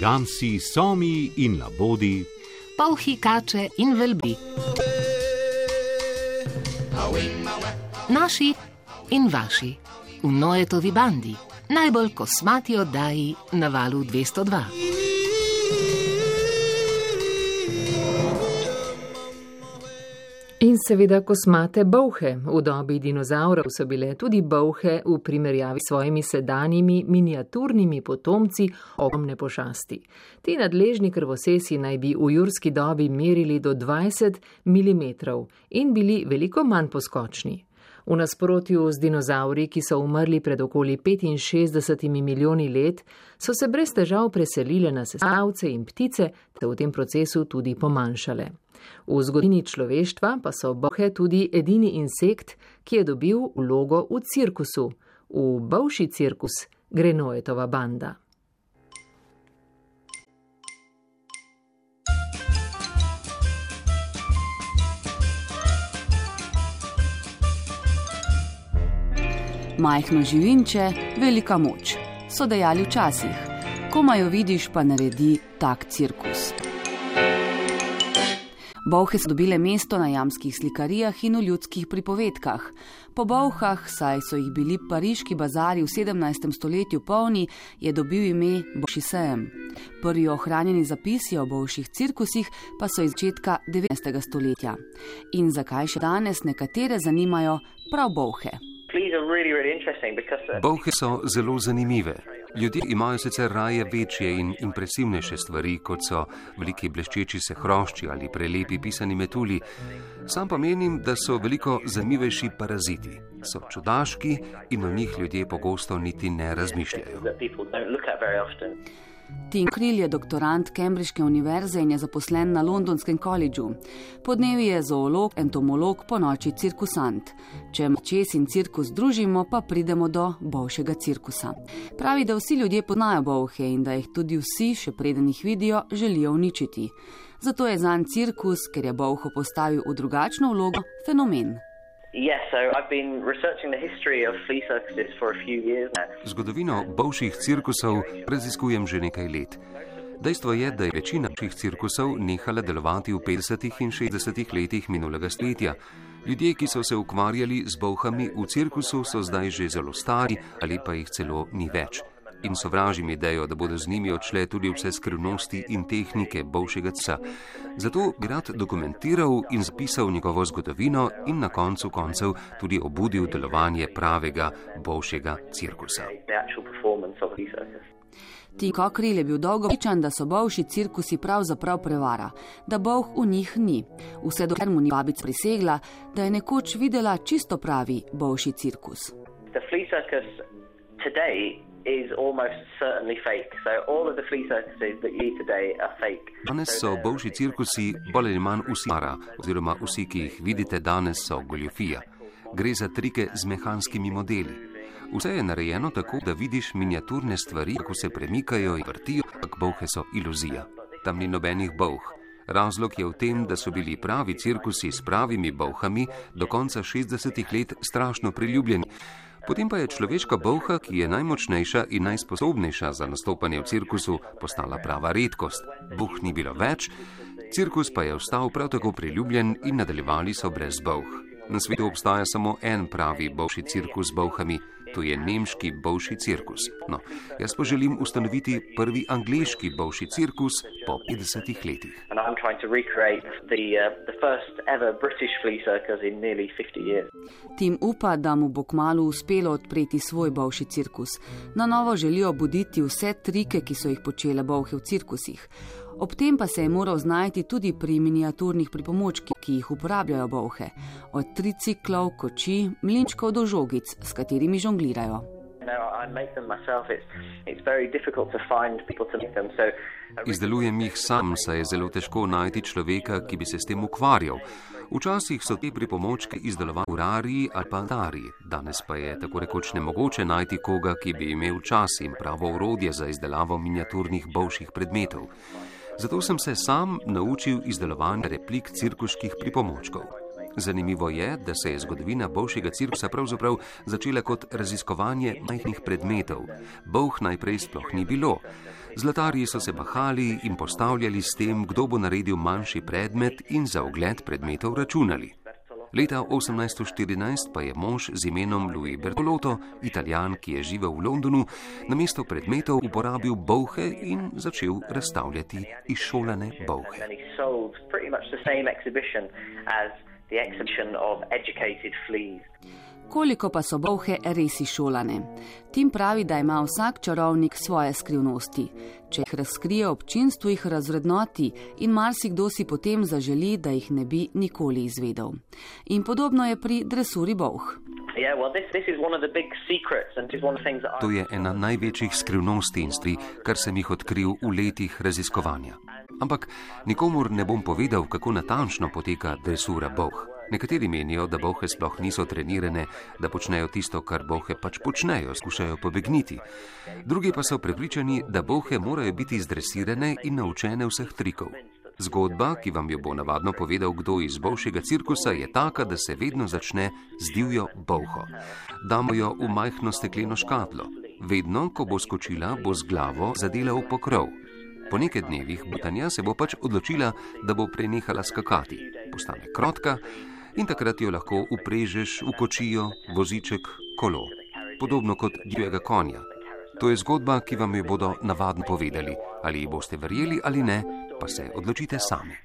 Gamsi, somi in labodi, polhi kače in velbi. Naši in vaši, v Nojetovi bandi, najbolj kosmati oddaji na valu 202. In seveda kosmate bolhe. V dobi dinozaurov so bile tudi bolhe v primerjavi s svojimi sedanjimi miniaturnimi potomci ogromne pošasti. Ti nadležni krvosesi naj bi v jurski dobi merili do 20 mm in bili veliko manj poskočni. V nasprotju z dinozauri, ki so umrli pred okoli 65 milijoni let, so se brez težav preselile na sestavce in ptice, te v tem procesu tudi pomanjšale. V zgodini človeštva pa so bohe tudi edini insekt, ki je dobil vlogo v cirkusu. V bovši cirkus gre Noetova banda. Majhno živinče, velika moč, so dejali včasih. Ko jo vidiš, pa naredi tak cirkus. Bolhe so dobile mesto na jamskih slikarijah in v ljudskih pripovedkah. Po bolhah, saj so jih bili pariški bazari v 17. stoletju polni, je dobil ime Bošisejem. Prvi ohranjeni zapisi o bolših cirkusih pa so iz začetka 19. stoletja. In zakaj še danes nekatere zanimajo prav bolhe? Uh, bolhe so zelo zanimive. Ljudje imajo sicer raje večje in impresivnejše stvari, kot so veliki bleščeči se hrošči ali prelepi pisani metuli. Sam pa menim, da so veliko zanimivejši paraziti. So čudaški in o njih ljudje pogosto niti ne razmišljajo. Tim Krill je doktorant Cambridgeške univerze in je zaposlen na Londonskem koledžu. Podnevi je zoolog, entomolog, po noči cirkusant. Če čes in cirkus združimo, pa pridemo do boljšega cirkusa. Pravi, da vsi ljudje poznajo bohe in da jih tudi vsi, še preden jih vidijo, želijo uničiti. Zato je zanj cirkus, ker je boho postavil v drugačno vlogo, fenomen. Zgodovino bovših cirkusov raziskujem že nekaj let. Dejstvo je, da je večina naših cirkusov nehala delovati v 50. in 60. letih minulega stoletja. Ljudje, ki so se ukvarjali z bohami v cirkusu, so zdaj že zelo stari ali pa jih celo ni več in sovražim idejo, da bodo z njimi odšle tudi vse skrivnosti in tehnike bovšega psa. Zato bi rad dokumentiral in zapisal njegovo zgodovino in na koncu koncev tudi obudil delovanje pravega bovšega cirkusa. Ti kokril je bil dolgo pričan, da so bovši cirkusi pravzaprav prevara, da bovh v njih ni. Vse dokler mu ni babica prisegla, da je nekoč videla čisto pravi bovši cirkus. The flea circus today Danes so boljši cirkusi bolj ali manj vsi para, oziroma vsi, ki jih vidite danes, so goljofija. Gre za trike z mehanskimi modeli. Vse je narejeno tako, da vidiš miniaturne stvari, kako se premikajo in vrtijo, ampak bohe so iluzija. Tam ni nobenih boh. Razlog je v tem, da so bili pravi cirkusi s pravimi bohami do konca 60-ih let strašno priljubljeni. Potem pa je človeška bolha, ki je najmočnejša in najsposobnejša za nastopanje v cirkusu, postala prava redkost. Buh ni bilo več, cirkus pa je ostal prav tako priljubljen in nadaljevali so brez bolh. Na svetu obstaja samo en pravi bolšji cirkus z bolhami, to je nemški bolšji cirkus. No, jaz pa želim ustanoviti prvi angliški bolšji cirkus po 50 letih. Uh, Tim upa, da mu bo kmalo uspelo odpreti svoj bolšji cirkus. Na novo želijo buditi vse trike, ki so jih počele bolhe v cirkusih. Ob tem pa se je moral znajti tudi pri miniaturnih pripomočkih, ki jih uporabljajo bohe, od triciklov, koči, mlinčkov do žogic, s katerimi žonglirajo. Izdelujem jih sam, saj je zelo težko najti človeka, ki bi se s tem ukvarjal. Včasih so te pripomočke izdelovali urari ali pa dari, danes pa je tako rekoč nemogoče najti koga, ki bi imel čas in pravo urodje za izdelavo miniaturnih bolšjih predmetov. Zato sem se sam naučil izdelovanja replik cirkuških pripomočkov. Zanimivo je, da se je zgodovina boljšega cirkusa pravzaprav začela kot raziskovanje majhnih predmetov. Bovh najprej sploh ni bilo. Zlatarji so se bahali in postavljali s tem, kdo bo naredil manjši predmet in za ogled predmetov računali. Leta 1814 pa je mož z imenom Louis Bertolotto, italijan, ki je živel v Londonu, na mesto predmetov uporabil bolhe in začel razstavljati izšolane bolhe. Koliko pa so bolhe res izšolane? Tim pravi, da ima vsak čarovnik svoje skrivnosti. Če jih razkrije občinstvu, jih razrednoti in marsikdo si potem zaželi, da jih ne bi nikoli izvedel. In podobno je pri dresuri bolh. To je ena največjih skrivnosti in stvari, kar sem jih odkril v letih raziskovanja. Ampak nikomur ne bom povedal, kako natančno poteka dresura boh. Nekateri menijo, da bohe sploh niso trenirane, da počnejo tisto, kar bohe pač počnejo, skušajo pobegniti. Drugi pa so prepričani, da bohe morajo biti zdresirane in naučene vseh trikov. Zgodba, ki vam jo bo navadno povedal kdo iz boljšega cirkusa, je taka, da se vedno začne z divjo boho. Damo jo v majhno stekleno škatlo. Vedno, ko bo skočila, bo z glavo zadela v pokrov. Po nekaj dnevih butanja se bo pač odločila, da bo prenehala skakati. Postane krotka in takrat jo lahko uprežeš v kočijo, voziček, kolo. Podobno kot divjega konja. To je zgodba, ki vam jo bodo navadno povedali. Ali ji boste verjeli ali ne, pa se odločite sami.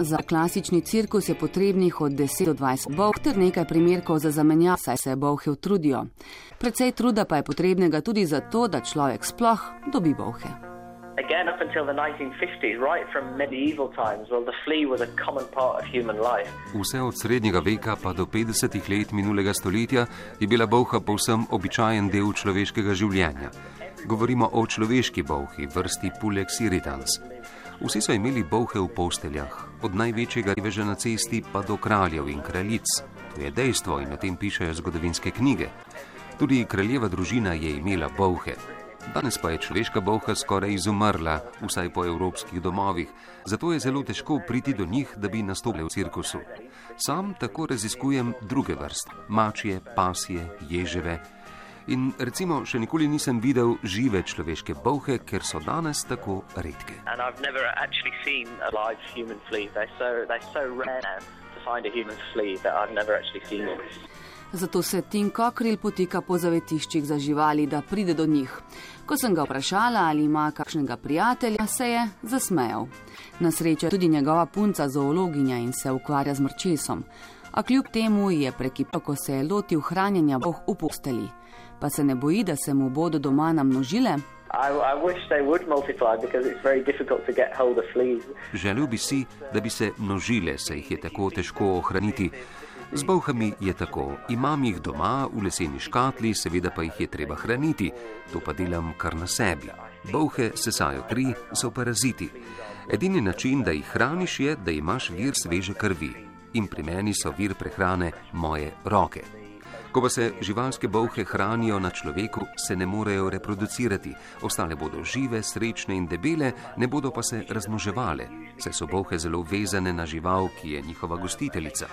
Za klasični cirkus je potrebnih od 10 do 20 bolh ter nekaj primerkov za zamenjav, saj se bolhe utrudijo. Predvsej truda pa je potrebnega tudi zato, da človek sploh dobi bolhe. Again, up until the 1950s, right from medieval times, well, the flea was a common part of human life. Vse od srednjega veka pa do 50 let minulega stoletja je bila bolha povsem običajen del človeškega življenja. Govorimo o človeški bolhi, vrsti Pulex irritans. Vsi so imeli bohe v posteljah, od največjega riveža na cesti pa do kraljev in kraljic. To je dejstvo in o tem pišejo zgodovinske knjige. Tudi kraljeva družina je imela bohe. Danes pa je človeška boha skoraj izumrla, vsaj po evropskih domovih, zato je zelo težko priti do njih, da bi nastopili v cirkusu. Sam tako raziskujem druge vrste: mačje, pasje, ježeve, In recimo, še nikoli nisem videl žive človeške bohe, ker so danes tako redke. Zato se Tim Kokril potika po zavetiščih za živali, da pride do njih. Ko sem ga vprašala, ali ima kakšnega prijatelja, se je zasmejal. Na srečo tudi njegova punca zoologinja in se ukvarja z mrčesom. A kljub temu je prekipal, ko se je lotil hranjenja boh v posteli pa se ne boji, da se mu bodo doma namnožile. Želel bi si, da bi se množile, saj jih je tako težko ohraniti. Z bohami je tako, imam jih doma v leseni škatli, seveda pa jih je treba hraniti, to pa delam kar na sebi. Bohe sesajo kri, so paraziti. Edini način, da jih hraniš, je, da imaš vir sveže krvi. In pri meni so vir prehrane moje roke. Ko pa se živalske bolhe hranijo na človeku, se ne morejo reproducirati, ostale bodo žive, srečne in debele, ne bodo pa se razmoževale, saj so bolhe zelo vezane na žival, ki je njihova gostiteljica.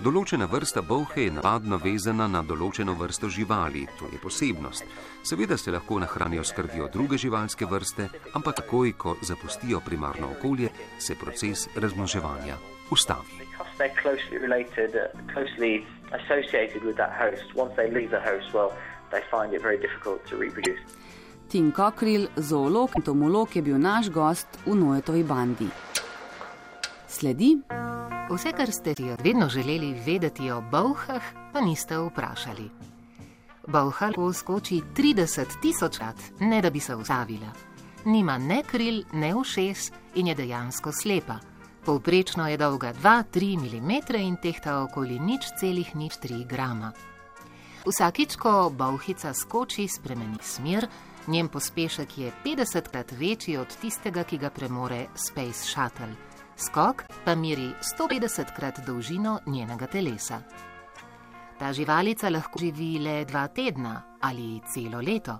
Določena vrsta bolhe je navadno vezana na določeno vrsto živali, to je posebnost. Seveda se lahko nahranijo s krvjo druge živalske vrste, ampak takoj, ko zapustijo primarno okolje, se proces razmoževanja ustavi. associated with that host. Once they leave the host, well, they find it very difficult to reproduce. Tim Kokril, zoolog in tomolog, je bil naš gost v Nojetovi bandi. Sledi. Vse, kar ste vedno želeli vedeti o bohah, pa niste vprašali. Boha lahko skoči 30 tisočkrat, ne da bi se ustavila. Nima ne kril, ne ušes in je dejansko slepa. Povprečno je dolga 2-3 mm in tehta okoli nič celih nič 3 grama. Vsakič, ko bauhica skoči, spremeni smer, njen pospešek je 50 krat večji od tistega, ki ga premore Space Shuttle. Skok pa meri 150 krat dolžino njenega telesa. Ta živalica lahko živi le dva tedna ali celo leto.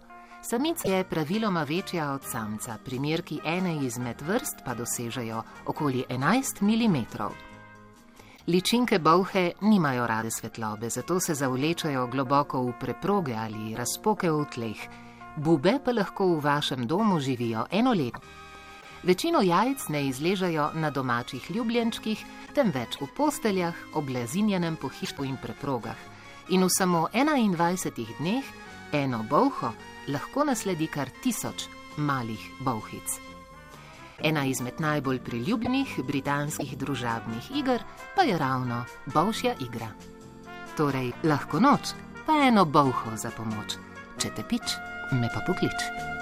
Samica je praviloma večja od samca, primerki ene izmed vrst pa dosežejo okoli 11 mm. Ličinke bolhe nimajo rade svetlobe, zato se zavlečajo globoko v preproge ali razpoke v tleh. Bube pa lahko v vašem domu živijo eno leto. Večino jajc ne izležajo na domačih ljubljenčkih, temveč v posteljah, oblezinjenem pohištvu in preprogah. In v samo 21 dneh eno bolho lahko nasledi kar tisoč malih bolhic. Ena izmed najbolj priljubljenih britanskih družabnih iger pa je ravno bolšja igra. Torej, lahko noč, pa eno bolho za pomoč. Če te pič, me pa poklič.